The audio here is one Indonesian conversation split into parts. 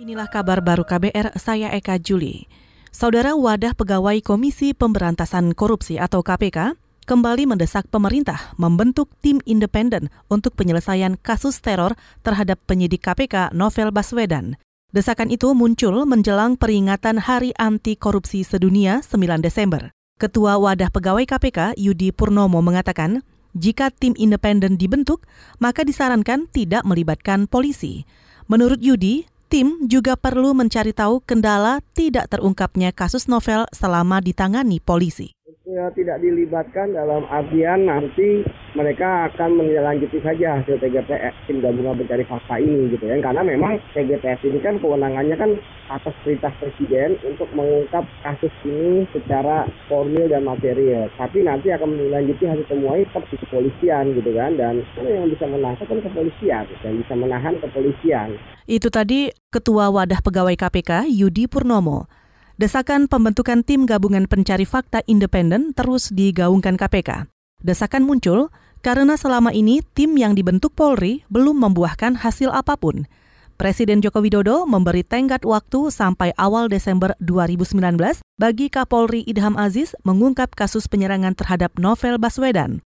Inilah kabar baru KBR, saya Eka Juli. Saudara Wadah Pegawai Komisi Pemberantasan Korupsi atau KPK kembali mendesak pemerintah membentuk tim independen untuk penyelesaian kasus teror terhadap penyidik KPK Novel Baswedan. Desakan itu muncul menjelang peringatan Hari Anti Korupsi Sedunia 9 Desember. Ketua Wadah Pegawai KPK Yudi Purnomo mengatakan, jika tim independen dibentuk, maka disarankan tidak melibatkan polisi. Menurut Yudi, tim juga perlu mencari tahu kendala tidak terungkapnya kasus novel selama ditangani polisi ya, tidak dilibatkan dalam artian nanti mereka akan menindaklanjuti saja hasil TGPS tim gabungan pencari fakta ini gitu ya. Karena memang TGPS ini kan kewenangannya kan atas perintah presiden untuk mengungkap kasus ini secara formil dan material. Tapi nanti akan menindaklanjuti hasil temuan tetap di kepolisian gitu kan. Dan yang bisa menahan? Kan kepolisian. Dan bisa menahan kepolisian. Itu tadi Ketua Wadah Pegawai KPK Yudi Purnomo Desakan pembentukan tim gabungan pencari fakta independen terus digaungkan KPK. Desakan muncul karena selama ini tim yang dibentuk Polri belum membuahkan hasil apa pun. Presiden Joko Widodo memberi tenggat waktu sampai awal Desember 2019 bagi Kapolri Idham Aziz mengungkap kasus penyerangan terhadap Novel Baswedan.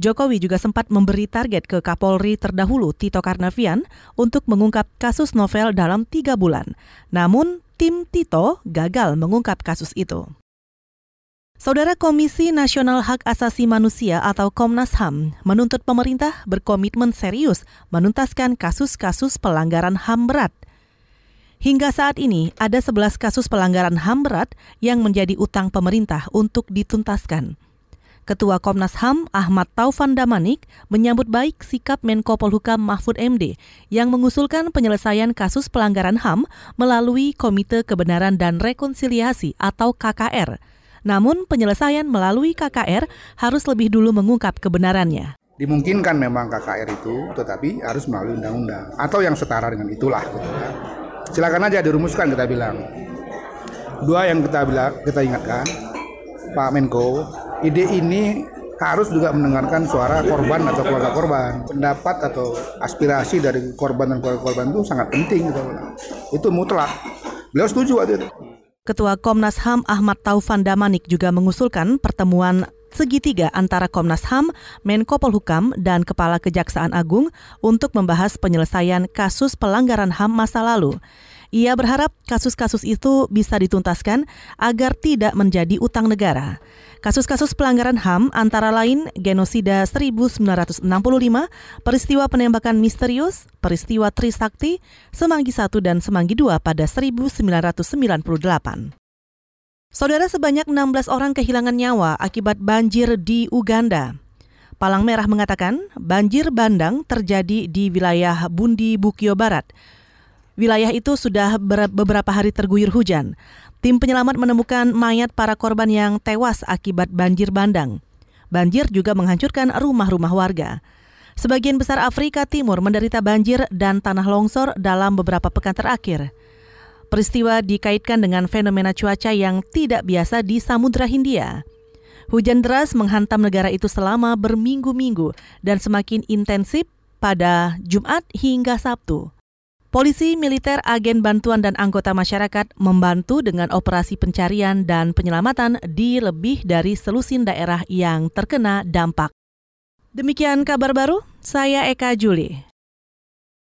Jokowi juga sempat memberi target ke Kapolri terdahulu Tito Karnavian untuk mengungkap kasus novel dalam tiga bulan. Namun, tim Tito gagal mengungkap kasus itu. Saudara Komisi Nasional Hak Asasi Manusia atau Komnas HAM menuntut pemerintah berkomitmen serius menuntaskan kasus-kasus pelanggaran HAM berat. Hingga saat ini ada 11 kasus pelanggaran HAM berat yang menjadi utang pemerintah untuk dituntaskan. Ketua Komnas HAM Ahmad Taufan Damanik menyambut baik sikap Menko Polhukam Mahfud MD yang mengusulkan penyelesaian kasus pelanggaran HAM melalui Komite Kebenaran dan Rekonsiliasi atau KKR. Namun penyelesaian melalui KKR harus lebih dulu mengungkap kebenarannya. Dimungkinkan memang KKR itu, tetapi harus melalui undang-undang atau yang setara dengan itulah. Silakan aja dirumuskan kita bilang. Dua yang kita bilang kita ingatkan, Pak Menko ide ini harus juga mendengarkan suara korban atau keluarga korban. Pendapat atau aspirasi dari korban dan keluarga korban itu sangat penting gitu. Itu mutlak. Beliau setuju waktu itu. Ketua Komnas HAM Ahmad Taufan Damanik juga mengusulkan pertemuan segitiga antara Komnas HAM, Menko Polhukam, dan Kepala Kejaksaan Agung untuk membahas penyelesaian kasus pelanggaran HAM masa lalu. Ia berharap kasus-kasus itu bisa dituntaskan agar tidak menjadi utang negara. Kasus-kasus pelanggaran HAM antara lain genosida 1965, peristiwa penembakan misterius, peristiwa Trisakti, Semanggi I dan Semanggi II pada 1998. Saudara sebanyak 16 orang kehilangan nyawa akibat banjir di Uganda. Palang Merah mengatakan banjir bandang terjadi di wilayah Bundi Bukio Barat. Wilayah itu sudah beberapa hari terguyur hujan. Tim penyelamat menemukan mayat para korban yang tewas akibat banjir bandang. Banjir juga menghancurkan rumah-rumah warga. Sebagian besar Afrika Timur menderita banjir dan tanah longsor dalam beberapa pekan terakhir. Peristiwa dikaitkan dengan fenomena cuaca yang tidak biasa di Samudra Hindia. Hujan deras menghantam negara itu selama berminggu-minggu dan semakin intensif pada Jumat hingga Sabtu. Polisi, militer, agen bantuan dan anggota masyarakat membantu dengan operasi pencarian dan penyelamatan di lebih dari selusin daerah yang terkena dampak. Demikian kabar baru, saya Eka Juli.